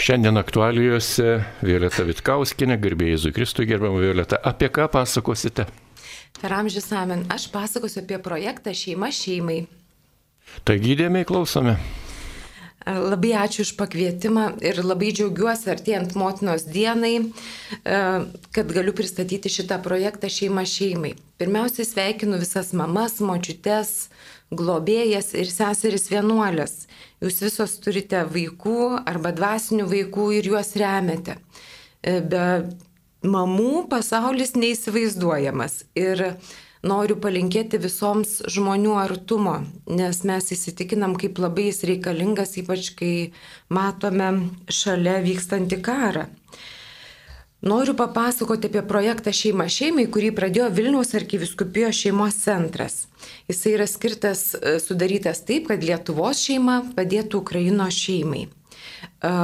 Šiandien aktualijose Violeta Vitkauskinė, garbėjai Jėzui Kristui, gerbiamą Violeta, apie ką pasakosite? Per amžius amen, aš pasakosiu apie projektą Šeima šeimai. Taigi įdėmiai klausome. Labai ačiū už pakvietimą ir labai džiaugiuosi artėjant motinos dienai, e, kad galiu pristatyti šitą projektą Šeima šeimai. Pirmiausiai sveikinu visas mamas, močiutes, globėjas ir seseris vienuolės. Jūs visos turite vaikų arba dvasinių vaikų ir juos remiate. E, be mamų pasaulis neįsivaizduojamas. Ir noriu palinkėti visoms žmonių artumo, nes mes įsitikinam, kaip labai jis reikalingas, ypač kai matome šalia vykstantį karą. Noriu papasakoti apie projektą Šeima šeimai, kurį pradėjo Vilniaus arkiviskupijos šeimos centras. Jis yra skirtas, e, sudarytas taip, kad Lietuvos šeima padėtų Ukrainos šeimai. E,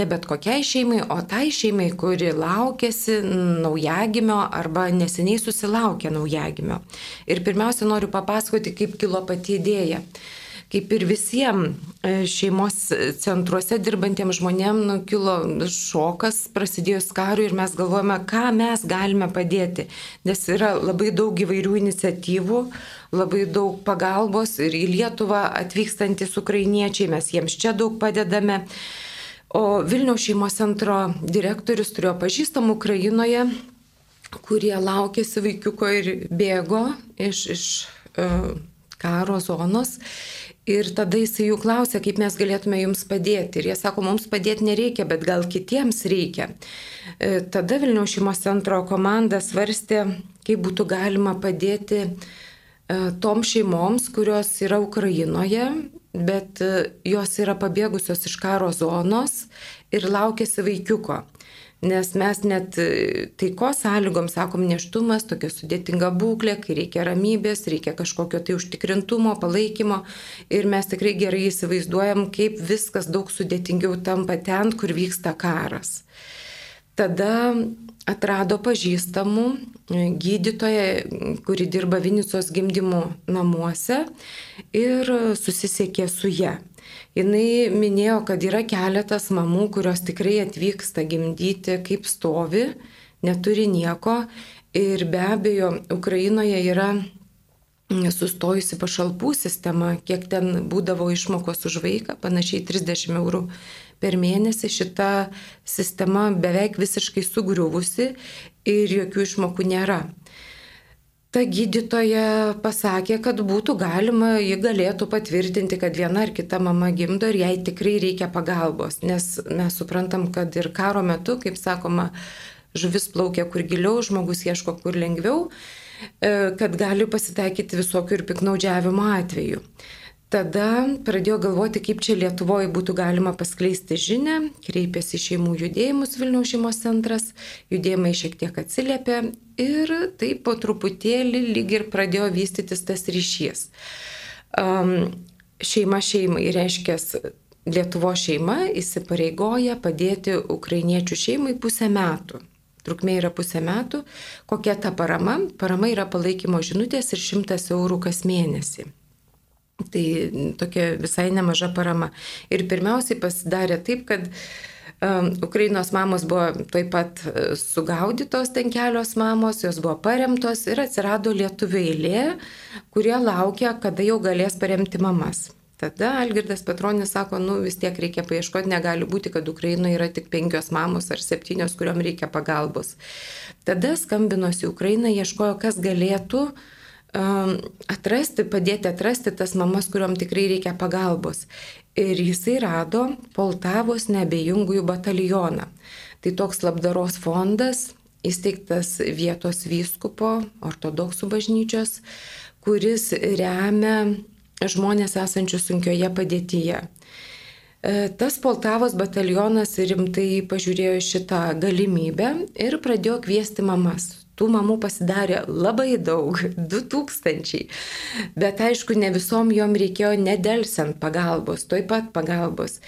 ne bet kokiai šeimai, o tai šeimai, kuri laukėsi naujagimio arba neseniai susilaukė naujagimio. Ir pirmiausia, noriu papasakoti, kaip kilo pati idėja kaip ir visiems e, šeimos centruose dirbantiems žmonėms nukilo šokas prasidėjus karui ir mes galvojame, ką mes galime padėti, nes yra labai daug įvairių iniciatyvų, labai daug pagalbos ir į Lietuvą atvykstantis ukrainiečiai, mes jiems čia daug padedame. O Vilniaus šeimos centro direktorius turėjo pažįstamų Ukrainoje, kurie laukėsi vaikiuko ir bėgo iš, iš uh, karo zonos. Ir tada jisai jų klausė, kaip mes galėtume jums padėti. Ir jie sako, mums padėti nereikia, bet gal kitiems reikia. E, tada Vilniaus šeimos centro komanda svarstė, kaip būtų galima padėti e, tom šeimoms, kurios yra Ukrainoje, bet e, jos yra pabėgusios iš karo zonos ir laukėsi vaikiuko. Nes mes net e, taiko sąlygom sakom neštumas, tokia sudėtinga būklė, kai reikia ramybės, reikia kažkokio tai užtikrintumo, palaikymo. Ir mes tikrai gerai įsivaizduojam, kaip viskas daug sudėtingiau tampa ten, kur vyksta karas. Tada atrado pažįstamų e, gydytoją, kuri dirba Vinicos gimdymų namuose ir susisiekė su ją. Jis minėjo, kad yra keletas mamų, kurios tikrai atvyksta gimdyti kaip stovi, neturi nieko. Ir be abejo Ukrainoje yra sustojusi pašalpų sistema, kiek ten būdavo išmokos už vaiką, panašiai 30 eurų per mėnesį. Šita sistema beveik visiškai sugriuvusi ir jokių išmokų nėra ta gydytoja pasakė, kad būtų galima, ji galėtų patvirtinti, kad viena ar kita mama gimdo ir jai tikrai reikia pagalbos, nes mes suprantam, kad ir karo metu, kaip sakoma, žuvis plaukia kur giliau, žmogus ieško kur lengviau, e, kad gali pasitaikyti visokių ir piknaudžiavimo atvejų. Tada pradėjo galvoti, kaip čia Lietuvoje būtų galima paskleisti žinę, kreipėsi šeimų judėjimus Vilniaus šeimos centras, judėjimai šiek tiek atsiliepė ir taip po truputėlį lyg ir pradėjo vystytis tas ryšys. Um, šeima šeimai reiškia Lietuvo šeima įsipareigoja padėti ukrainiečių šeimai pusę metų. Trukmė yra pusę metų. Kokia ta parama? Parama yra palaikymo žinutės ir 100 eurų kas mėnesį. Tai tokia visai nemaža parama. Ir pirmiausiai pasidarė taip, kad um, Ukrainos mamos buvo taip pat uh, sugaudytos ten kelios mamos, jos buvo paremtos ir atsirado lietuvių eilė, kurie laukia, kada jau galės paremti mamas. Tada Algirdas Petronis sako, nu vis tiek reikia paieškoti, negali būti, kad Ukrainoje yra tik penkios mamos ar septynios, kuriuom reikia pagalbos. Tada skambinosi Ukraina, ieškojo, kas galėtų uh, atrasti, padėti atrasti tas mamas, kuriuom tikrai reikia pagalbos. Ir jisai rado Poltavos nebejungųjų batalioną. Tai toks labdaros fondas, įsteigtas vietos vyskupo, ortodoksų bažnyčios, kuris remia žmonės esančius sunkioje padėtyje. E, tas Poltavos batalionas rimtai pažiūrėjo šitą galimybę ir pradėjo kviesti mamas tų mamų pasidarė labai daug, 2000. Bet aišku, ne visom jom reikėjo nedelsiant pagalbos, toj pat pagalbos.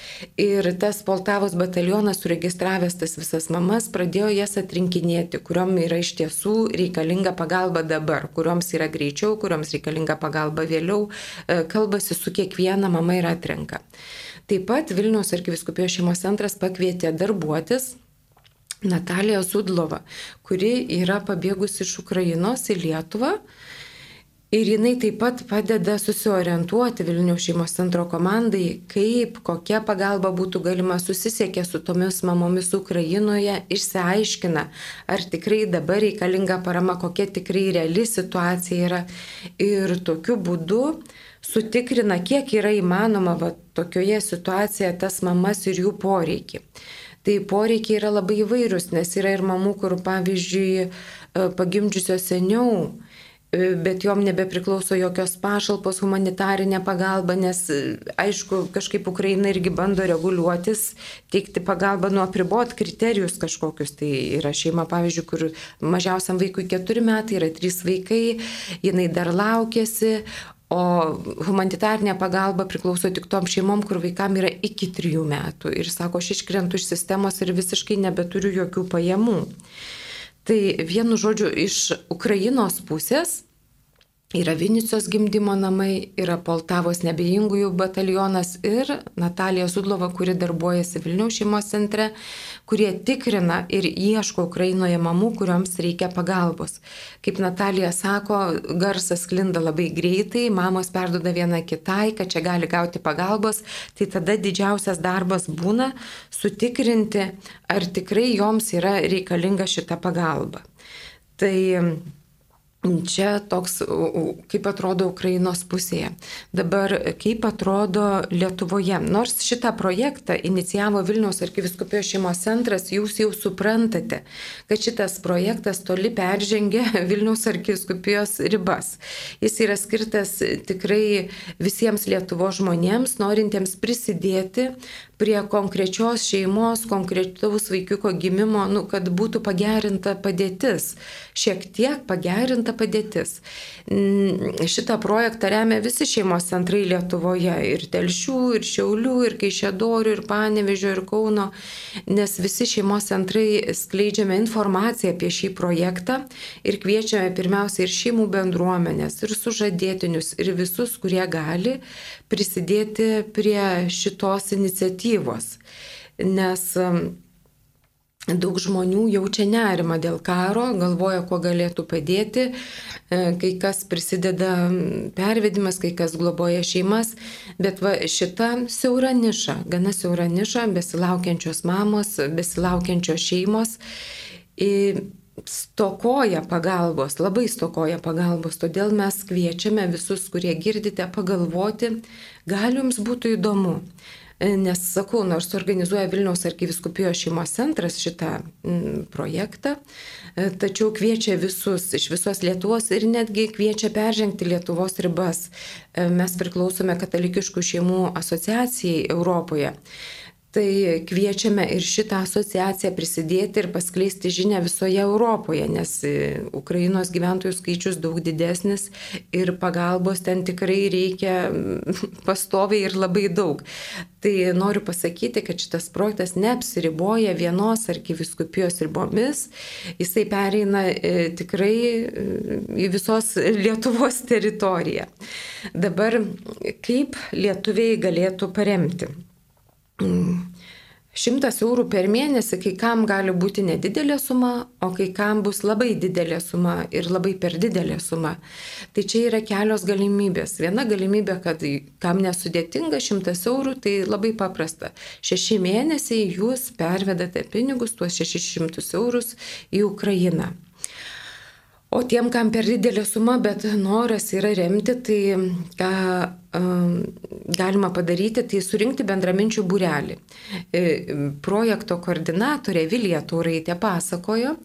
Ir tas Poltavos batalionas, suregistravęs tas visas mamas, pradėjo jas atrinkinėti, kuriuom yra iš tiesų reikalinga pagalba dabar, kurioms yra greičiau, kurioms reikalinga pagalba vėliau, e, kalbasi su kiekviena mama ir atrenka. Taip pat Vilniaus arkiviskupijos šeimos centras pakvietė darbuotis Natalija Zudlova, kuri yra pabėgusi iš Ukrainos į Lietuvą Ir jinai taip pat padeda susiorientuoti Vilniaus šeimos centro komandai, kaip, kokia pagalba būtų galima susisiekę su tomis mamomis Ukrainoje, išsiaiškina, ar tikrai dabar reikalinga parama, kokia tikrai reali situacija yra. Ir tokiu būdu sutikrina, kiek yra įmanoma va, tokioje situacijoje tas mamas ir jų poreikiai. Tai poreikiai yra labai įvairūs, nes yra ir mamų, kur pavyzdžiui pagimdžiusios seniau, E, bet jom nebepriklauso jokios pašalpos, humanitarinė pagalba, nes aišku, kažkaip Ukraina irgi bando reguliuotis, teikti pagalbą nuo pribot kriterijus kažkokius. Tai yra šeima, pavyzdžiui, kur mažiausiam vaikui keturi metai, yra trys vaikai, jinai dar laukėsi, o humanitarinė pagalba priklauso tik tom šeimom, kur vaikam yra iki trijų metų. Ir sako, aš iškrentu iš sistemos ir visiškai nebeturiu jokių pajamų. Tai vienu žodžiu, iš Ukrainos pusės Yra Vinicijos gimdymo namai, yra Poltavos nebejingųjų batalionas ir Natalija Sudlova, kuri darbuojasi Vilniaus šeimos centre, kurie tikrina ir ieško Ukrainoje mamų, kuriuoms reikia pagalbos. Kaip Natalija sako, garsas klinda labai greitai, mamos perduoda viena kitai, kad čia gali gauti pagalbos, tai tada didžiausias darbas būna sutikrinti, ar tikrai joms yra reikalinga šita pagalba. Tai Čia toks, kaip atrodo Ukrainos pusėje. Dabar, kaip atrodo Lietuvoje. Nors šitą projektą inicijavo Vilniaus arkiviskupijos šeimos centras, jūs jau suprantate, kad šitas projektas toli peržengia Vilniaus arkiviskupijos ribas. Jis yra skirtas tikrai visiems Lietuvo žmonėms, norintiems prisidėti prie konkrečios šeimos, konkretaus vaikiuko gimimo, nu, kad būtų pagerinta padėtis, šiek tiek pagerinta padėtis. Šitą projektą remia visi šeimos centrai Lietuvoje - ir Telšių, ir Šiaulių, ir Kaišėdorių, ir Panevežio, ir Kauno, nes visi šeimos centrai skleidžiame informaciją apie šį projektą ir kviečiame pirmiausia ir šeimų bendruomenės, ir sužadėtinius, ir visus, kurie gali prisidėti prie šitos iniciatyvos. Nes daug žmonių jaučia nerimą dėl karo, galvoja, kuo galėtų padėti, e, kai kas prisideda pervedimas, kai kas globoja šeimas, bet va, šita siaura niša, gana siaura niša, besilaukiančios mamos, besilaukiančios šeimos stokoja pagalbos, labai stokoja pagalbos, todėl mes kviečiame visus, kurie girdite, pagalvoti, gal jums būtų įdomu. Nes sakau, nors organizuoja Vilniaus arkiviskupijos šeimos centras šitą projektą, tačiau kviečia visus iš visos Lietuvos ir netgi kviečia peržengti Lietuvos ribas. Mes priklausome katalikiškų šeimų asociacijai Europoje. Tai kviečiame ir šitą asociaciją prisidėti ir paskleisti žinę visoje Europoje, nes e, Ukrainos gyventojų skaičius daug didesnis ir pagalbos ten tikrai reikia pastoviai ir labai daug. Tai noriu pasakyti, kad šitas projektas neapsiriboja vienos arkiviskupijos ribomis, jisai pereina e, tikrai e, į visos Lietuvos teritoriją. Dabar kaip lietuviai galėtų paremti? Šimtas eurų per mėnesį kai kam gali būti nedidelė suma, o kai kam bus labai didelė suma ir labai per didelė suma. Tai čia yra kelios galimybės. Viena galimybė, kad kam nesudėtinga šimtas eurų, tai labai paprasta. Šeši mėnesiai jūs pervedate pinigus, tuos šešis šimtus eurus į Ukrainą. O tiem, kam per didelė suma, bet noras yra remti, tai ką galima padaryti, tai surinkti bendraminčių būrelį. E, projekto koordinatorė Vilija Tauraitė pasakojo,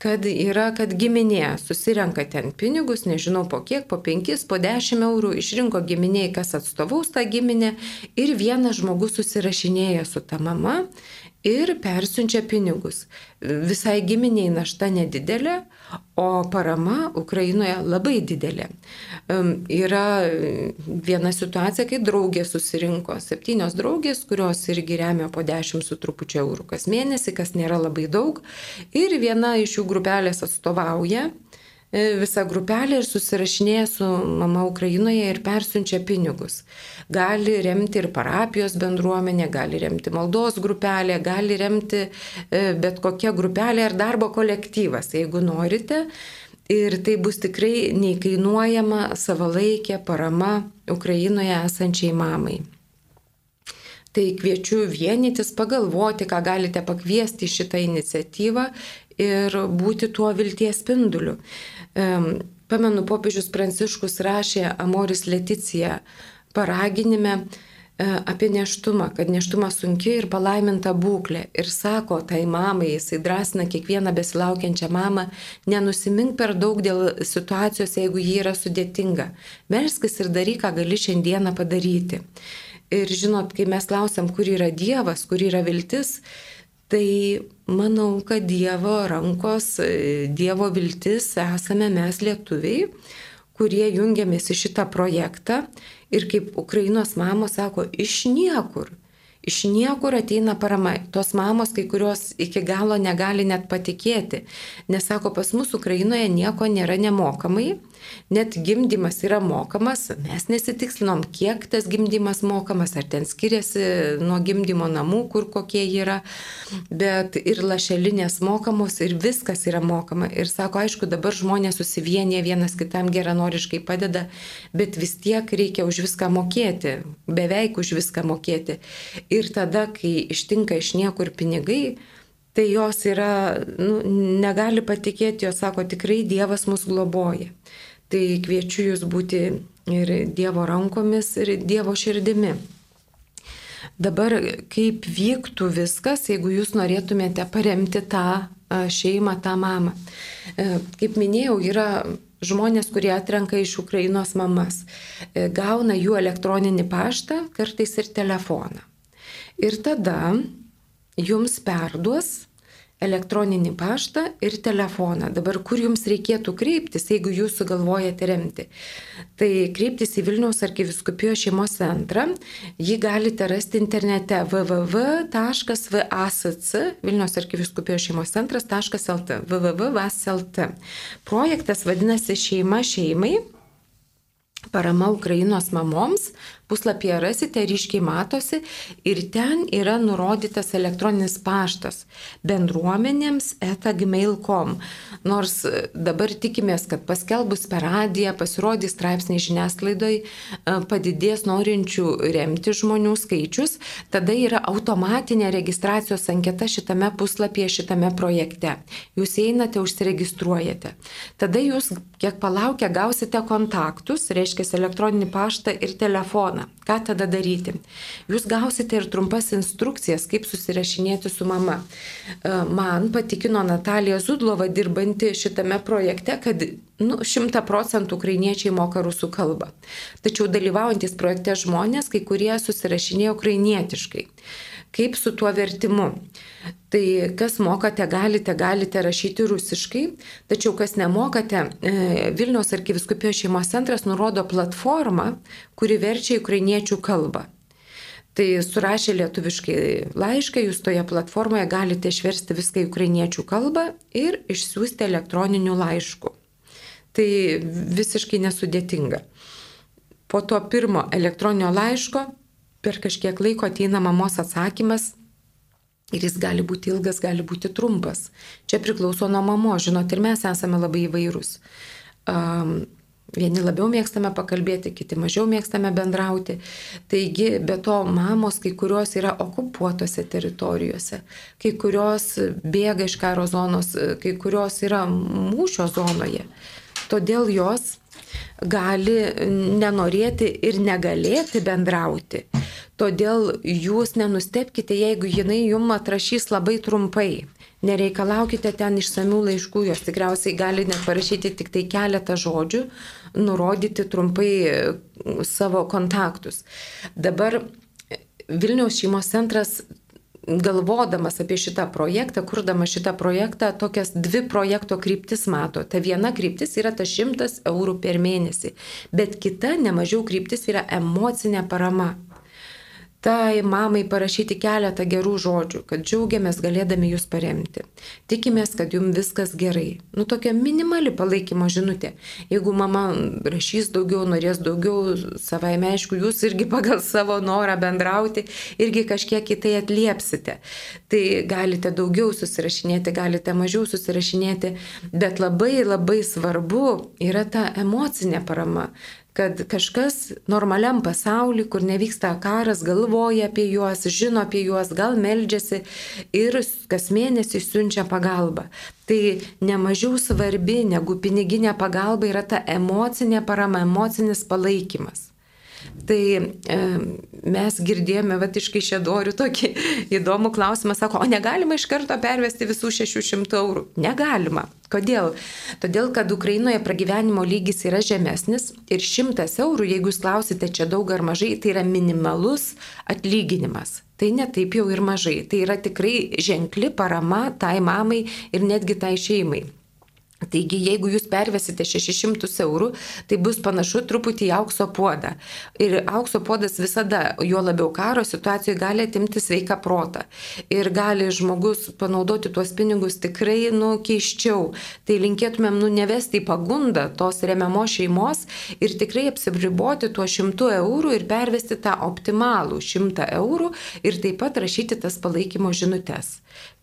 kad yra, kad giminė susirenka ten pinigus, nežinau po kiek, po 5, po 10 eurų, išrinko giminiai, kas atstovaus tą giminę ir vienas žmogus susirašinėja su ta mama ir persiunčia pinigus. Visai giminiai našta nedidelė, o parama Ukrainoje labai didelė. Yra viena situacija, kai draugės susirinko, septynios draugės, kurios irgi remia po 10 su trupučiu eurų kas mėnesį, kas nėra labai daug, ir viena iš jų grupelės atstovauja e, visa grupelė ir susirašinėja su mama Ukrainoje ir persiunčia pinigus. Gali remti ir parapijos bendruomenė, gali remti maldos grupelė, gali remti e, bet kokia grupelė ar darbo kolektyvas, jeigu norite. Ir tai bus tikrai neįkainuojama savalaikė parama Ukrainoje esančiai mamai. Tai kviečiu vienytis, pagalvoti, ką galite pakviesti šitą iniciatyvą ir būti tuo vilties spinduliu. Pamenu, popiežius Pranciškus rašė Amoris Leticija paraginime e, apie neštumą, kad neštumas sunki ir palaiminta būklė. Ir sako tai mamai, jisai drąsina kiekvieną besilaukiančią mamą, nenusimink per daug dėl situacijos, jeigu ji yra sudėtinga. Melskis ir daryk, ką gali šiandieną padaryti. Ir žinot, kai mes klausiam, kur yra Dievas, kur yra viltis, tai manau, kad Dievo rankos, Dievo viltis esame mes lietuviai, kurie jungiamės į šitą projektą ir kaip Ukrainos mamos sako, iš niekur. Iš niekur ateina parama. Tos mamos, kai kurios iki galo negali net patikėti. Nes sako, pas mus Ukrainoje nieko nėra nemokamai net gimdymas yra mokamas, mes nesitikslinom, kiek tas gimdymas mokamas, ar ten skiriasi nuo gimdymo namų, kur kokie yra, bet ir lašelinės mokamos ir viskas yra mokama. Ir sako, aišku, dabar žmonės susivienyje vienas kitam geranoriškai padeda, bet vis tiek reikia už viską mokėti, beveik už viską mokėti. Ir tada, kai ištinka iš niekur pinigai, tai jos yra, nu, negali patikėti, jos sako, tikrai Dievas mus globoja. Tai kviečiu jūs būti ir Dievo rankomis, ir Dievo širdimi. Dabar kaip vyktų viskas, jeigu jūs norėtumėte paremti tą šeimą, tą mamą. E, kaip minėjau, yra žmonės, kurie atrenka iš Ukrainos mamas, e, gauna jų elektroninį paštą, kartais ir telefoną. Ir tada jums perduos elektroninį paštą ir telefoną. Dabar kur jums reikėtų kreiptis, jeigu jūs sugalvojate remti? Tai kreiptis į Vilniaus arkiviskupijos šeimos centrą. Jį galite rasti internete www.vasc Vilniaus arkiviskupijos šeimos centras.lt www.vas.lt. Projektas vadinasi Šeima šeimai. Parama Ukrainos mamoms puslapyje rasite, ryškiai matosi ir ten yra nurodytas elektroninis paštas bendruomenėms etagmail.com. Nors dabar tikimės, kad paskelbus per radiją, pasirodys straipsniai žiniasklaidoj, e, padidės norinčių remti žmonių skaičius, tada yra automatinė registracijos anketa šitame puslapyje, šitame projekte. Jūs einate, užsiregistruojate. Tada jūs, kiek palaukia, gausite kontaktus, reiškia elektroninį paštą ir telefoną dieną. Ką tada daryti? Jūs gausite ir trumpas instrukcijas, kaip susirašinėti su mama. E, man patikino Natalija Zudlova dirbanti šitame projekte, kad nu, 100 procentų ukrainiečiai moka rusų kalbą. Tačiau dalyvaujantis projekte žmonės, kai kurie susirašinėjo ukrainietiškai kaip su tuo vertimu. Tai kas mokate, galite, galite rašyti rusiškai, tačiau kas nemokate, e, Vilniaus arkiviskupijos šeimos centras nurodo platformą, kuri verčia ukrainiečių kalbą. Tai surašė lietuviškai laišką, jūs toje platformoje galite išversti viską į ukrainiečių kalbą ir išsiųsti elektroniniu laišku. Tai visiškai nesudėtinga. Po to pirmo elektroninio laiško per kažkiek laiko ateina mamos atsakymas ir jis gali būti ilgas, gali būti trumpas. Čia priklauso nuo mamos, žinot, ir mes esame labai įvairūs. Um, Vieni labiau mėgstame pakalbėti, kiti mažiau mėgstame bendrauti. Taigi, be to, mamos kai kurios yra okupuotose teritorijose, kai kurios bėga iš karo zonos, kai kurios yra mūšio zonoje. Todėl jos gali nenorėti ir negalėti bendrauti. Todėl jūs nenustepkite, jeigu jinai jum atrašys labai trumpai. Nereikalaukite ten išsamių laiškų, jos tikriausiai gali net parašyti tik tai keletą žodžių, nurodyti trumpai savo kontaktus. Dabar Vilniaus šeimos centras galvodamas apie šitą projektą, kurdamas šitą projektą, tokias dvi projekto kryptis mato. Ta viena kryptis yra ta šimtas eurų per mėnesį, bet kita nemažiau kryptis yra emocinė parama. Tai mamai parašyti keletą gerų žodžių, kad džiaugiamės galėdami jūs paremti. Tikimės, kad jums viskas gerai. Nu, tokia minimali palaikymo žinutė. Jeigu mama rašys daugiau, norės daugiau, savaime aišku, jūs irgi pagal savo norą bendrauti, irgi kažkiek į tai atliepsite. Tai galite daugiau susirašinėti, galite mažiau susirašinėti, bet labai labai svarbu yra ta emocinė parama kad kažkas normaliam pasauliu, kur nevyksta karas, galvoja apie juos, žino apie juos, gal meldžiasi ir kas mėnesį siunčia pagalbą. Tai nemažiau svarbi negu piniginė pagalba yra ta emocinė parama, emocinis palaikymas. Tai e, mes girdėjome, va, iš Kaišėdorių tokį įdomų klausimą, sako, o negalima iš karto pervesti visų 600 eurų? Negalima. Kodėl? Todėl, kad Ukrainoje pragyvenimo lygis yra žemesnis ir 100 eurų, jeigu jūs klausite čia daug ar mažai, tai yra minimalus atlyginimas. Tai netaip jau ir mažai. Tai yra tikrai ženkli parama tai mamai ir netgi tai šeimai. Taigi, jeigu jūs pervesite 600 eurų, tai bus panašu truputį į aukso puodą. Ir aukso puodas visada, juo labiau karo situacijoje, gali atimti sveiką protą. Ir gali žmogus panaudoti tuos pinigus tikrai, nu, keiščiau. Tai linkėtumėm, nu, nevesti į pagundą tos remiamos šeimos ir tikrai apsibriboti tuo 100 eurų ir pervesti tą optimalų 100 eurų ir taip pat rašyti tas palaikymo žinutės.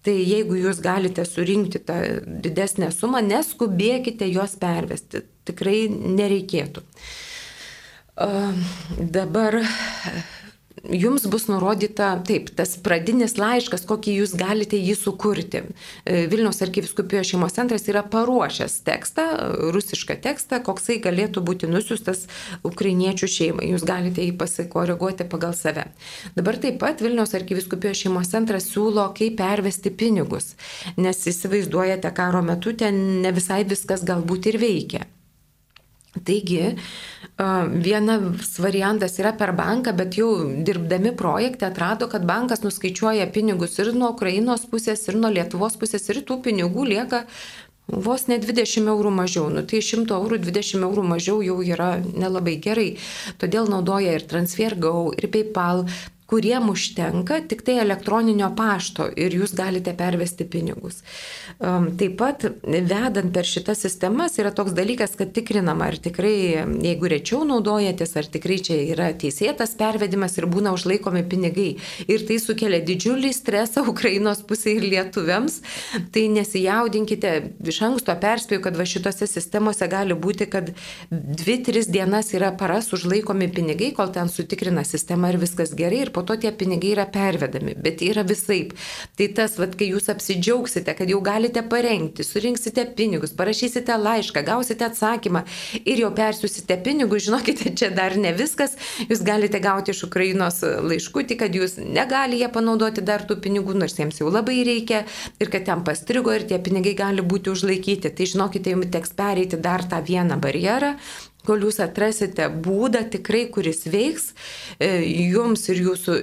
Tai jeigu jūs galite surinkti tą didesnę sumą, neskubėkite jos pervesti. Tikrai nereikėtų. Dabar jums bus nurodyta, taip, tas pradinis laiškas, kokį jūs galite jį sukurti. E, Vilniaus arkiviskupijos šeimos centras yra paruošęs tekstą, rusišką tekstą, koksai galėtų būti nusiustas ukrainiečių šeimai. Jūs galite jį pasikoreguoti pagal save. Dabar taip pat Vilniaus arkiviskupijos šeimos centras siūlo, kaip pervesti pinigus, nes įsivaizduojate, karo metu ten ne visai viskas galbūt ir veikia. Taigi, vienas variantas yra per banką, bet jau dirbdami projekte atrado, kad bankas nuskaičiuoja pinigus ir nuo Ukrainos pusės, ir nuo Lietuvos pusės, ir tų pinigų lieka vos ne 20 eurų mažiau. Nu, tai 100 eurų 20 eurų mažiau jau yra nelabai gerai. Todėl naudoja ir TransferGo, ir PayPal, kuriem užtenka tik tai elektroninio pašto ir jūs galite pervesti pinigus. Taip pat, vedant per šitas sistemas, yra toks dalykas, kad tikrinama, ar tikrai, jeigu rečiau naudojatės, ar tikrai čia yra teisėtas pervedimas ir būna užlaikomi pinigai. Ir tai sukelia didžiulį stresą Ukrainos pusė ir lietuviams. Tai nesijaudinkite, iš anksto perspėju, kad va šitose sistemose gali būti, kad 2-3 dienas yra paras užlaikomi pinigai, kol ten sutikrina sistema ir viskas gerai. Ir po to tie pinigai yra pervedami, bet yra visaip. Tai tas, vad, kai jūs apsidžiaugsite, kad jau galite parengti, surinksite pinigus, parašysite laišką, gausite atsakymą ir jau persiusite pinigus, žinokite, čia dar ne viskas, jūs galite gauti iš Ukrainos laiškutį, kad jūs negali jie panaudoti dar tų pinigų, nors jiems jau labai reikia ir kad ten pastrigo ir tie pinigai gali būti užlaikyti. Tai žinokite, jums teks pereiti dar tą vieną barjerą, kol jūs atrasite būdą tikrai, kuris veiks e, jums ir jūsų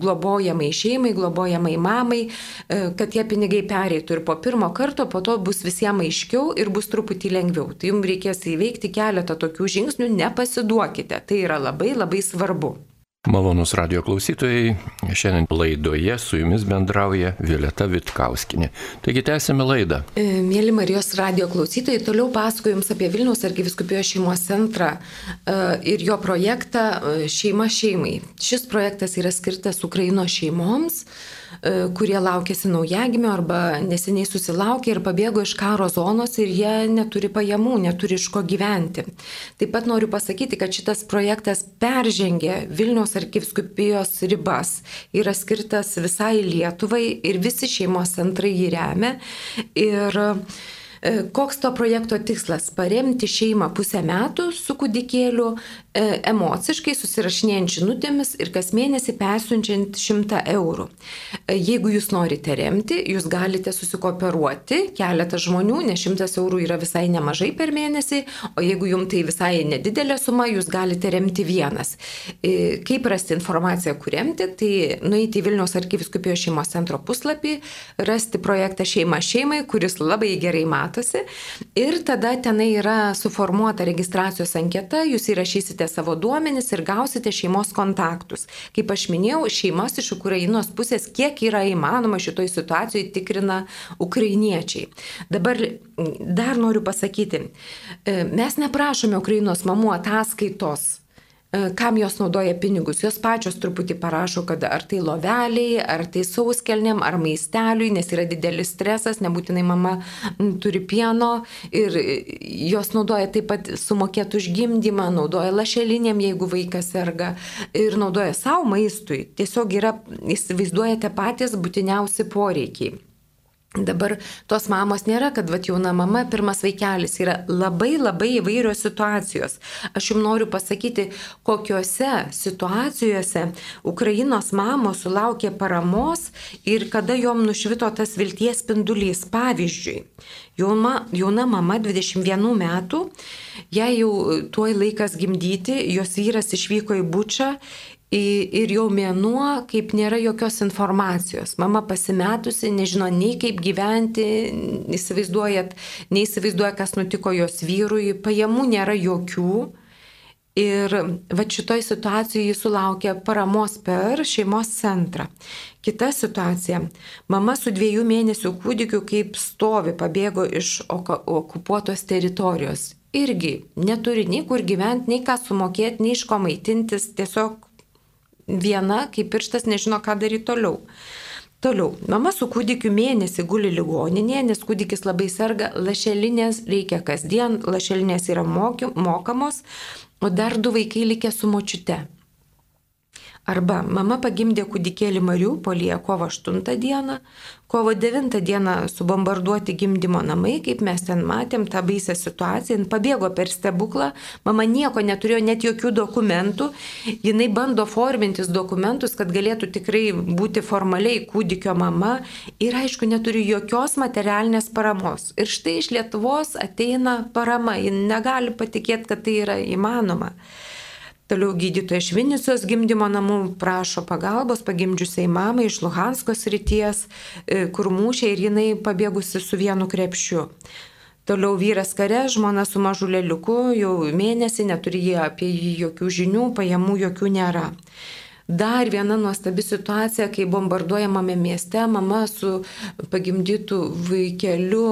globojamai šeimai, globojamai mamai, e, kad tie pinigai pereitų ir po pirmo karto, po to bus visiems aiškiau ir bus truputį lengviau. Tai jums reikės įveikti keletą tokių žingsnių, nepasiduokite. Tai yra labai labai svarbu. Malonus radio klausytojai, šiandien laidoje su jumis bendrauja Violeta Vitkauskinė. Taigi tęsime laidą. E, mėly Marijos radio klausytojai, toliau pasakoju Jums apie Vilniaus arkiviskupijos šeimos centrą e, ir jo projektą e, Šeima šeimai. Šis projektas yra skirtas Ukraino šeimoms kurie laukėsi naujagimio arba neseniai susilaukė ir pabėgo iš karo zonos ir jie neturi pajamų, neturi iš ko gyventi. Taip pat noriu pasakyti, kad šitas projektas peržengė Vilniaus arkiviskupijos ribas, yra skirtas visai Lietuvai ir visi šeimos centrai jį remia. Ir E, koks to projekto tikslas? Paremti šeimą pusę metų su kūdikėliu, e, emociškai susirašinėjant žinutėmis ir kas mėnesį persiunčiant 100 eurų. E, jeigu jūs norite remti, jūs galite susikooperuoti keletą žmonių, nes 100 eurų yra visai nemažai per mėnesį, o jeigu jums tai visai nedidelė suma, jūs galite remti vienas. Kaip rasti informaciją, kur remti, tai nueiti į Vilniaus arkiviskupijos šeimos centro puslapį, rasti projektą Šeima šeimai, kuris labai gerai mato matosi. Ir tada tenai yra suformuota registracijos anketa, jūs įrašysite įrašykite savo duomenis ir gausite šeimos kontaktus. Kaip aš minėjau, šeimas iš Ukrainos pusės, kiek yra įmanoma šitoj situacijoje, tikrina ukrainiečiai. Dabar dar noriu pasakyti, e, mes neprašome Ukrainos mamų ataskaitos kam jos naudoja pinigus. Jos pačios truputį parašo, kad ar tai loveliai, ar tai sauskelniam, ar maisteliui, nes yra didelis stresas, nebūtinai mama turi pieno ir jos naudoja taip pat sumokėtų už gimdymą, naudoja lašelinėm, jeigu vaikas serga ir naudoja savo maistui. Tiesiog yra, įsivaizduojate patys būtiniausi poreikiai. Dabar tos mamos nėra, kad va jauna mama, pirmas vaikelis yra labai labai įvairios situacijos. Aš jums noriu pasakyti, kokiuose situacijose Ukrainos mamos sulaukė paramos ir kada jom nušvito tas vilties spindulys. Pavyzdžiui, jauna, jauna mama 21 metų, jai jau tuoj laikas gimdyti, jos vyras išvyko į Bučą ir jau mėnuo, kaip nėra jokios informacijos. Mama pasimetusi, nežino nei kaip gyventi, įsivaizduojat, neįsivaizduoja, kas nutiko jos vyrui, pajamų nėra jokių. Ir va šitoj situacijoje jis sulaukė paramos per šeimos centrą. Kita situacija. Mama su dviejų mėnesių kūdikiu kaip stovi pabėgo iš okupuotos teritorijos. Irgi neturi nei kur gyventi, nei ką sumokėti, nei iš ko maitintis, tiesiog viena, kaip pirštas, nežino, ką daryti toliau. Toliau, mama su kūdikiu mėnesį guli ligoninėje, nes kūdikis labai serga, lašelinės reikia kasdien, lašelinės yra moky, mokamos, o dar du vaikai likę su močiute. Arba mama pagimdė kūdikėlį Mariupolyje kovo 8 dieną, kovo 9 dieną subombarduoti gimdymo namai, kaip mes ten matėm tą baisę situaciją, jin pabėgo per stebuklą, mama nieko neturėjo, net jokių dokumentų, jinai bando formintis dokumentus, kad galėtų tikrai būti formaliai kūdikio mama ir aišku neturi jokios materialinės paramos. Ir štai iš Lietuvos ateina parama, jin negali patikėti, kad tai yra įmanoma. Toliau gydytoja Švinicijos gimdymo namų prašo pagalbos pagimdžiusiai mamai iš Luhanskos ryties, e, kur mūšė ir jinai pabėgusi su vienu krepšiu. Toliau vyras kare, žmona su mažu lėliuku, jau mėnesį neturi jie apie jį jokių žinių, pajamų jokių nėra. Dar viena nuostabi situacija, kai bombarduojamame mieste mama su pagimdytų vaikeliu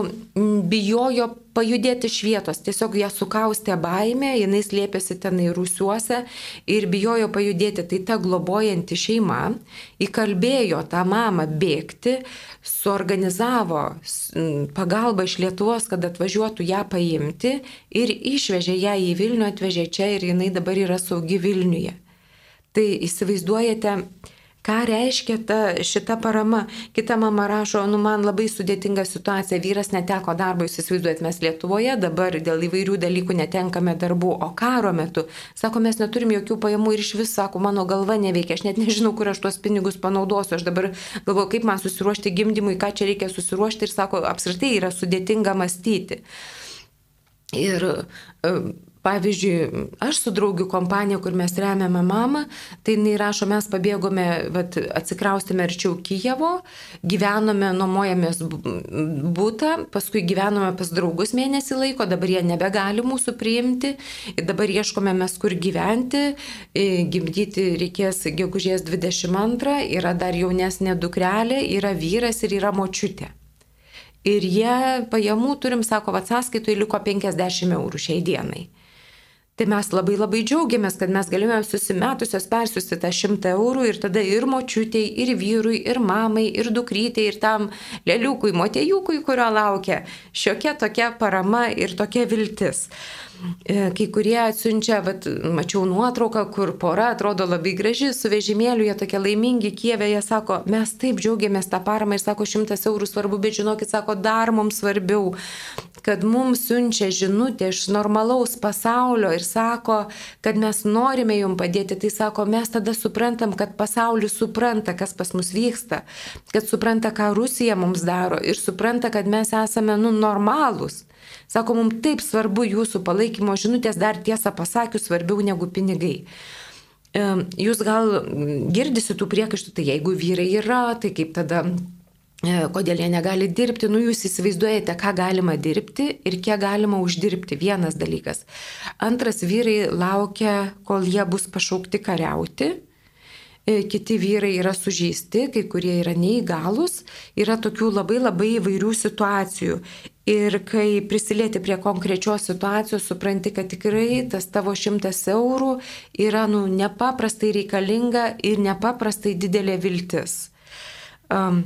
bijojo pajudėti iš vietos, tiesiog ją sukaustė baimė, jinai slėpėsi tenai rūsiuose ir bijojo pajudėti. Tai ta globojanti šeima įkalbėjo tą mamą bėgti, suorganizavo pagalbą iš Lietuvos, kad atvažiuotų ją paimti ir išvežė ją į Vilnių, atvežė čia ir jinai dabar yra saugi Vilniuje. Tai įsivaizduojate, ką reiškia ta, šita parama. Kita mama rašo, nu man labai sudėtinga situacija, vyras neteko darbo, jūs įsivaizduojat, mes Lietuvoje dabar dėl įvairių dalykų netenkame darbų, o karo metu, sako, mes neturim jokių pajamų ir iš vis, sako, mano galva neveikia, aš net nežinau, kur aš tuos pinigus panaudosiu, aš dabar galvoju, kaip man susiruošti gimdymui, ką čia reikia susiruošti ir sako, apskritai yra sudėtinga mąstyti. Ir Pavyzdžiui, aš su draugių kompanija, kur mes remiame mamą, tai jinai rašo, mes pabėgome, vat, atsikraustėme arčiau Kijevo, gyvenome, nuomojamės būtą, paskui gyvenome pas draugus mėnesį laiko, dabar jie nebegali mūsų priimti, dabar ieškome mes kur gyventi, gimdyti reikės gegužės 22, yra dar jaunesnė dukrelė, yra vyras ir yra močiutė. Ir jie pajamų turim, sako, va sąskaitoje liko 50 eurų šiai dienai. Tai mes labai labai džiaugiamės, kad mes galime susimetusios persiusti tą šimtą eurų ir tada ir močiutėjai, ir vyrui, ir mamai, ir dukrytėjai, ir tam lėliukui, motėjukui, kurio laukia šiokia tokia parama ir tokia viltis. E, kai kurie atsiunčia, bet mačiau nuotrauką, kur pora atrodo labai graži, su vežimėliu, jie tokie laimingi Kievė, jie sako, mes taip džiaugiamės tą paramą ir sako, šimtas eurų svarbu, bet žinokit, sako, dar mums svarbiau, kad mums siunčia žinutė iš normalaus pasaulio ir sako, kad mes norime jum padėti, tai sako, mes tada suprantam, kad pasaulis supranta, kas pas mus vyksta, kad supranta, ką Rusija mums daro ir supranta, kad mes esame, nu, normalūs. Sako, mums taip svarbu jūsų palaikymo žinutės, dar tiesą pasakius, svarbiau negu pinigai. Jūs gal girdisi tų priekaištų, tai jeigu vyrai yra, tai kaip tada kodėl jie negali dirbti, nu jūs įsivaizduojate, ką galima dirbti ir kiek galima uždirbti. Vienas dalykas. Antras, vyrai laukia, kol jie bus pašaukti kariauti E, kiti vyrai yra sužeisti, kai kurie yra neįgalus, yra tokių labai labai įvairių situacijų. Ir kai prisilieti prie konkrečios situacijos, supranti, kad tikrai tas tavo šimtas eurų yra nu, nepaprastai reikalinga ir nepaprastai didelė viltis. Um,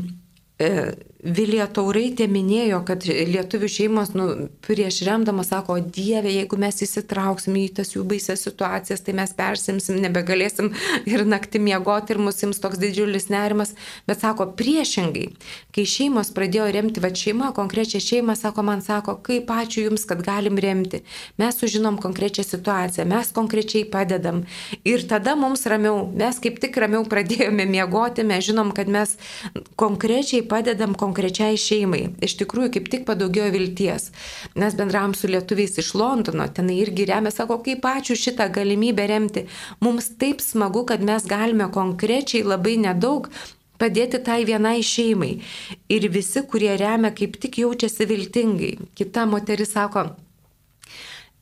e, Vilija Tauraitė minėjo, kad lietuvių šeimos nu, prieš remdama sako, Dieve, jeigu mes įsitrauksim į tas jų baisias situacijas, tai mes persimsim, nebegalėsim ir naktį miegoti ir mus ims toks didžiulis nerimas. Bet sako, priešingai, kai šeimos pradėjo remti va šeimą, konkrečią šeimą, sako, man sako, kaip ačiū Jums, kad galim remti. Mes sužinom konkrečią situaciją, mes konkrečiai padedam. Ir tada mums ramiau, mes kaip tik ramiau pradėjome miegoti, mes žinom, kad mes konkrečiai padedam konkrečiai konkrečiai šeimai. Iš tikrųjų, kaip tik padaugėjo vilties. Mes bendravom su lietuviais iš Londono, ten irgi remia, sako, kaip ačiū šitą galimybę remti. Mums taip smagu, kad mes galime konkrečiai labai nedaug padėti tai vienai šeimai. Ir visi, kurie remia, kaip tik jaučiasi viltingai. Kita moteris sako,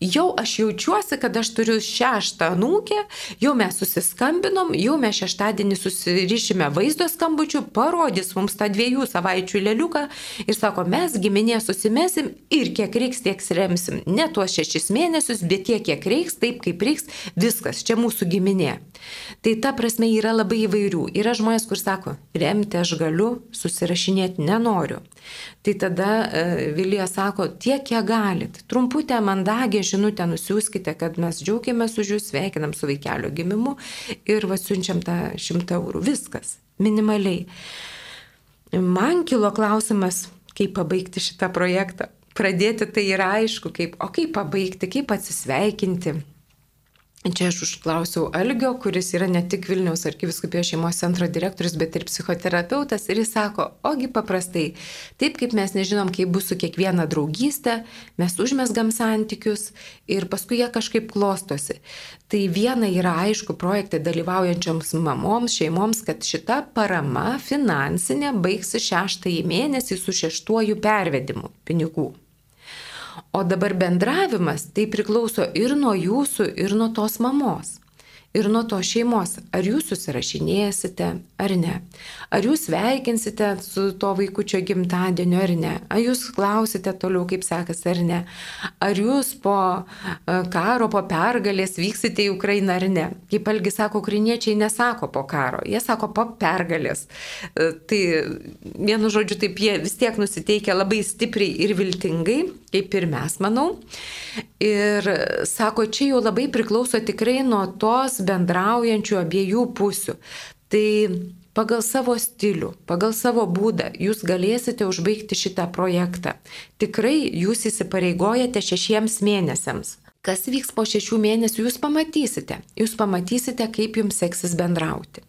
jau aš jaučiuosi, kad aš turiu šeštą nūkę, jau mes susiskambinom, jau mes šeštadienį susirišime vaizdo skambučių, parodys mums tą dviejų savaičių lėliuką ir sako, mes giminė susimesim ir kiek reiks, tiek remsim. Ne tuos šešis mėnesius, bet tiek, kiek reiks, taip kaip reiks, viskas, čia mūsų giminė. Tai ta prasme yra labai įvairių. Yra žmonės, kur sako, remti aš galiu, susirašinėti nenoriu. Tai tada e, Vilija sako, tiek kiek galit. Trumputę mandagę žinutę nusiųskite, kad mes džiaugiamės už jūs, sveikinam su vaikelio gimimu ir vasiunčiam tą šimtą eurų. Viskas, minimaliai. Man kilo klausimas, kaip pabaigti šitą projektą. Pradėti tai yra aišku, kaip, o kaip pabaigti, kaip atsisveikinti. Čia aš užklausiau Algio, kuris yra ne tik Vilniaus arkiviskupijos šeimos centro direktorius, bet ir psichoterapeutas. Ir jis sako, ogi paprastai, taip kaip mes nežinom, kaip bus su kiekviena draugystė, mes užmesgam santykius ir paskui jie kažkaip klostosi. Tai viena yra aišku projekte dalyvaujančioms mamoms, šeimoms, kad šita parama finansinė baigsi šeštąjį mėnesį su šeštuoju pervedimu pinigų. O dabar bendravimas tai priklauso ir nuo jūsų, ir nuo tos mamos ir nuo to šeimos, ar jūs susirašinėsite ar ne. Ar jūs veikinsite su to vaikučio gimtadieniu ar ne. Ar jūs klausite toliau, kaip sekasi ar ne. Ar jūs po e, karo, po pergalės vyksite į Ukrainą ar ne. Kaip Algi sako, ukrainiečiai nesako po karo, jie sako po pergalės. E, tai vienu žodžiu, taip jie vis tiek nusiteikia labai stipriai ir viltingai, kaip ir mes, manau. Ir sako, čia jau labai priklauso tikrai nuo tos bendraujančių abiejų pusių. Tai pagal savo stilių, pagal savo būdą jūs galėsite užbaigti šitą projektą. Tikrai jūs įsipareigojate šešiems mėnesiams. Kas vyks po šešių mėnesių, jūs pamatysite. Jūs pamatysite, kaip jums seksis bendrauti.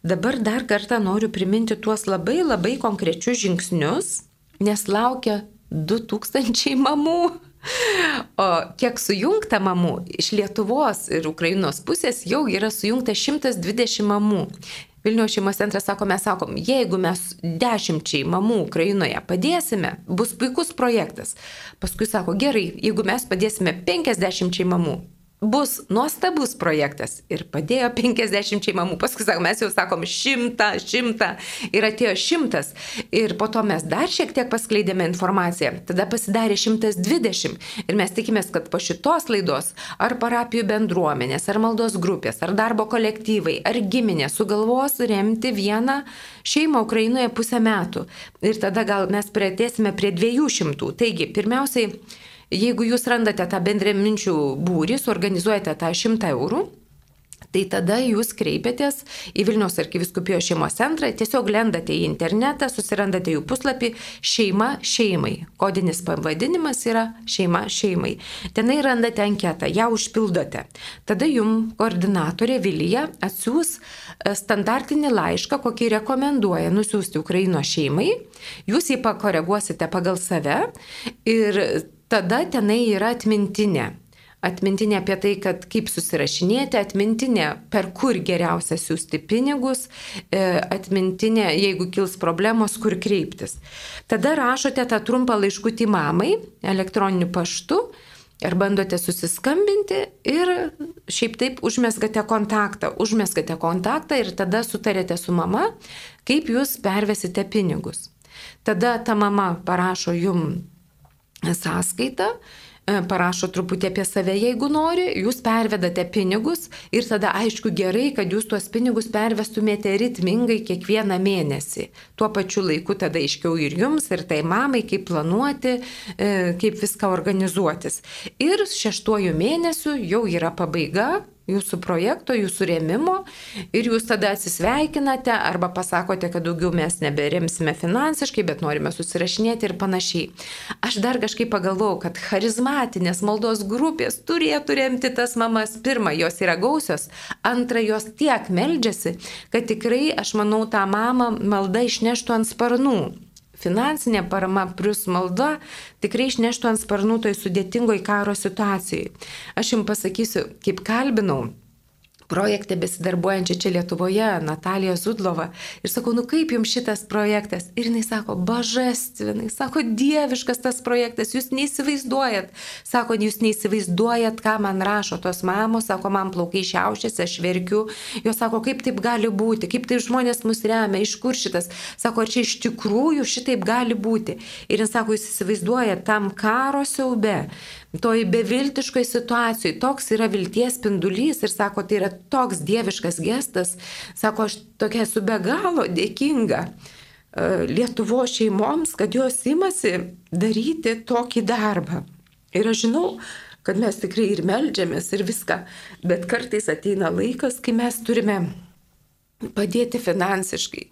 Dabar dar kartą noriu priminti tuos labai labai konkrečius žingsnius, nes laukia 2000 mamų. O kiek sujungta mamų iš Lietuvos ir Ukrainos pusės jau yra sujungta 120 mamų. Vilniaus šeimos centras sako, mes sakom, jeigu mes dešimčiai mamų Ukrainoje padėsime, bus puikus projektas. Paskui sako, gerai, jeigu mes padėsime 50 mamų, bus nuostabus projektas ir padėjo 50 mamų. Paskui sakom, mes jau sakom šimtą, šimtą ir atėjo šimtas. Ir po to mes dar šiek tiek paskleidėme informaciją. Tada pasidarė 120. Ir mes tikimės, kad po šitos laidos ar parapijų bendruomenės, ar maldos grupės, ar darbo kolektyvai, ar giminės sugalvos remti vieną šeimą Ukrainoje pusę metų. Ir tada gal mes prieėsime prie 200. Taigi, pirmiausiai, Jeigu jūs randate tą bendraminčių būrį, suorganizuojate tą 100 eurų, tai tada jūs kreipiatės į Vilniaus arkiviskupijos šeimos centrą, tiesiog lendate į internetą, susirandate jų puslapį Šeima šeimai. Kodinis pavadinimas yra Šeima šeimai. Tenai randate anketą, ją užpildote. Tada jums koordinatorė Vilija atsiūs e, standartinį laišką, kokį rekomenduoja nusiųsti Ukraino šeimai. Jūs jį pakoreguosite pagal save ir tada tenai yra atmintinė. atmintinė apie tai, kad kaip susirašinėti, atmintinė, per kur geriausia siūsti pinigus, e, atmintinė, jeigu kils problemos, kur kreiptis. Tada rašote tą trumpą laiškutį mamai elektroniniu paštu ar bandote susiskambinti ir šiaip taip užmesgate kontaktą, užmesgate kontaktą ir tada sutarėte su mama, kaip jūs pervesite pinigus. Tada ta mama parašo jum sąskaitą, E, parašo truputį apie save, jeigu nori, jūs pervedate pinigus ir tada aišku gerai, kad jūs tuos pinigus pervestumėte ritmingai kiekvieną mėnesį. Tuo pačiu laiku tada aiškiau ir jums, ir tai mamai, kaip planuoti, e, kaip viską organizuotis. Ir šeštuoju mėnesiu jau yra pabaiga, jūsų projekto, jūsų rėmimo ir jūs tada atsisveikinate arba pasakote, kad daugiau mes neberemsime finansiškai, bet norime susirašinėti ir panašiai. Aš dar kažkaip pagalvojau, kad charizmatinės maldos grupės turėtų remti tas mamas. Pirma, jos yra gausios, antra, jos tiek meldžiasi, kad tikrai, aš manau, tą mamą malda išneštų ant sparnų finansinė parama plus malda tikrai išneštų ant sparnų toj sudėtingoj karo situacijai. Aš jums pasakysiu, kaip kalbinau projekte besidarbuojančią čia Lietuvoje, Natalija Zudlova. Ir sakau, nu kaip jums šitas projektas? Ir jinai sako, bažastvinai, sako, dieviškas tas projektas, jūs neįsivaizduojat. Sako, jūs neįsivaizduojat, ką man rašo tos mamos, sako, man plaukai šiaušiasi, aš verkiu. Jos sako, kaip taip gali būti, kaip taip žmonės mus remia, iš kur šitas. Sako, ar čia iš tikrųjų šitaip gali būti. Ir jis sako, jūs įsivaizduojat tam karo siaube toj beviltiškoj situacijai, toks yra vilties spindulys ir sako, tai yra toks dieviškas gestas, sako, aš tokia esu be galo dėkinga e, Lietuvo šeimoms, kad jos imasi daryti tokį darbą. Ir aš žinau, kad mes tikrai ir melžiamės ir viską, bet kartais ateina laikas, kai mes turime padėti finansiškai.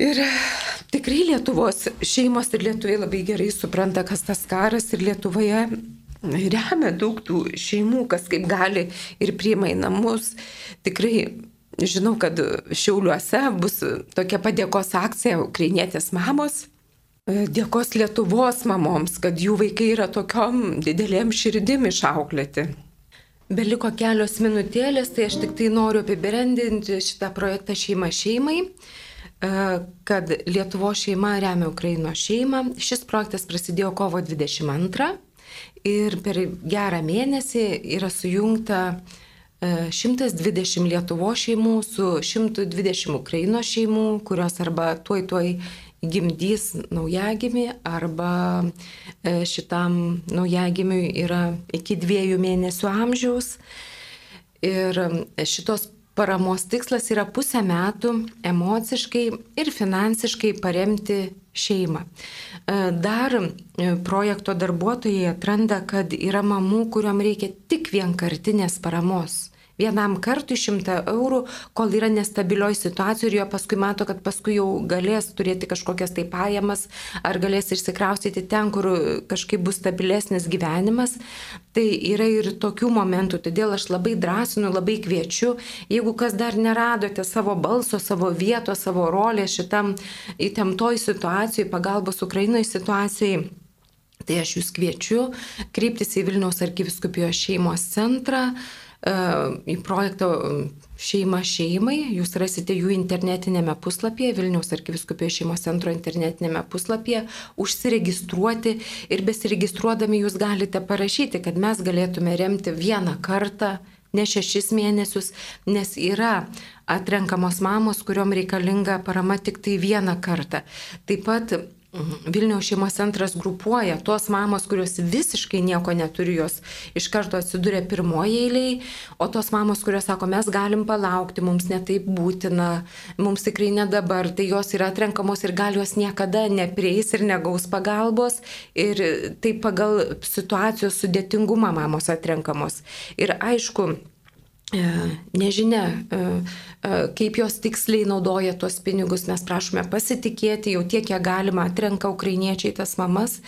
Ir tikrai Lietuvos šeimos ir lietuviai labai gerai supranta, kas tas karas ir Lietuvoje remia daug tų šeimų, kas kaip gali ir priima į namus. Tikrai žinau, kad Šiauliuose bus tokia padėkos akcija Ukrainietės mamos. Dėkos Lietuvos mamoms, kad jų vaikai yra tokiom didelėm širdim išauklėti. Beliko kelios minutėlės, tai aš tik tai noriu apibendrinti šitą projektą šeima šeimai. E, kad Lietuvo šeima remia Ukraino šeimą. Šis projektas prasidėjo kovo 22 ir per gerą mėnesį yra sujungta 120 e, Lietuvo šeimų su 120 Ukraino šeimų, kurios arba tuoj tuoj gimdys naujagimį arba e, šitam naujagimiui yra iki dviejų mėnesių amžiaus. Ir šitos paramos tikslas yra pusę metų emociškai ir finansiškai paremti šeimą. E, dar e, projekto darbuotojai atranda, kad yra mamų, kuriuom reikia tik vienkartinės paramos vienam kartui 100 eurų, kol yra nestabilioj situacijoje ir jo paskui mato, kad paskui jau galės turėti kažkokias tai pajamas ar galės išsikraustyti ten, kur kažkaip bus stabilesnis gyvenimas. Tai yra ir tokių momentų, todėl aš labai drąsinu, labai kviečiu, jeigu kas dar neradote savo balso, savo vietos, savo rolės šitam įtemptoj situacijai, pagalbos Ukrainoje situacijai. Tai aš jūs kviečiu kreiptis į Vilniaus arkiviskupijos šeimos centrą, į projektą Šeima šeimai. Jūs rasite jų internetinėme puslapyje, Vilniaus arkiviskupijos šeimos centro internetinėme puslapyje, užsiregistruoti ir besiregistruodami jūs galite parašyti, kad mes galėtume remti vieną kartą ne šešis mėnesius, nes yra atrenkamos mamos, kuriuom reikalinga parama tik tai vieną kartą. Taip pat. Vilniaus šeimos centras grupuoja tos mamos, kurios visiškai nieko neturi, jos iš karto atsiduria pirmoje eiliai, o tos mamos, kurios sako, mes galim palaukti, mums netaip būtina, mums tikrai ne dabar, tai jos yra atrenkamos ir gal jos niekada neprieis ir negaus pagalbos ir tai pagal situacijos sudėtingumą mamos atrenkamos. Ir aišku, nežinia, e, e, kaip jos tiksliai naudoja tuos pinigus, mes prašome pasitikėti, jau tiek, kiek galima atrenka ukrainiečiai tas mamas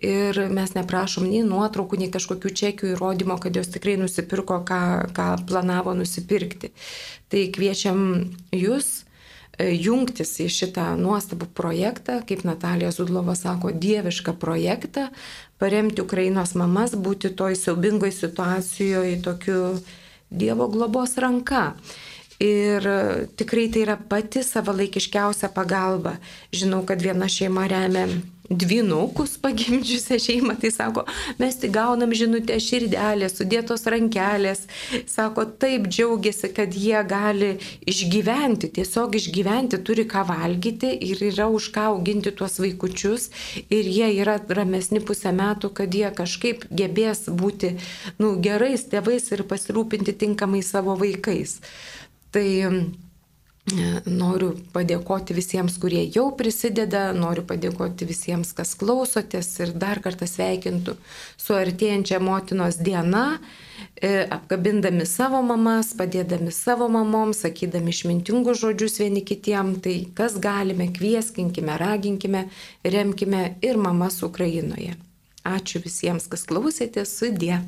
ir mes neprašom nei nuotraukų, nei kažkokių čekių įrodymo, kad jos tikrai nusipirko, ką, ką planavo nusipirkti. Tai kviečiam jūs e, jungtis į šitą nuostabų projektą, kaip Natalija Zudlova sako, dievišką projektą, paremti Ukrainos mamas, būti toj siaubingoj situacijoje tokiu Dievo globos ranka. Ir tikrai tai yra pati savalaikiškiausia pagalba. Žinau, kad viena šeima remia dvinukus pagimdžiusią šeimą, tai sako, mes tik gaunam žinutę širdelės, sudėtos rankelės, sako, taip džiaugiasi, kad jie gali išgyventi, tiesiog išgyventi, turi ką valgyti ir yra už ką auginti tuos vaikučius ir jie yra ramesni pusę metų, kad jie kažkaip gebės būti nu, gerais tėvais ir pasirūpinti tinkamai savo vaikais. Tai Noriu padėkoti visiems, kurie jau prisideda, noriu padėkoti visiems, kas klausotės ir dar kartą sveikintų su artėjančia motinos diena, e, apkabindami savo mamas, padėdami savo mamoms, sakydami išmintingus žodžius vieni kitiem, tai kas galime, kvieskinkime, raginkime, remkime ir mamas Ukrainoje. Ačiū visiems, kas klausėtės, sudė.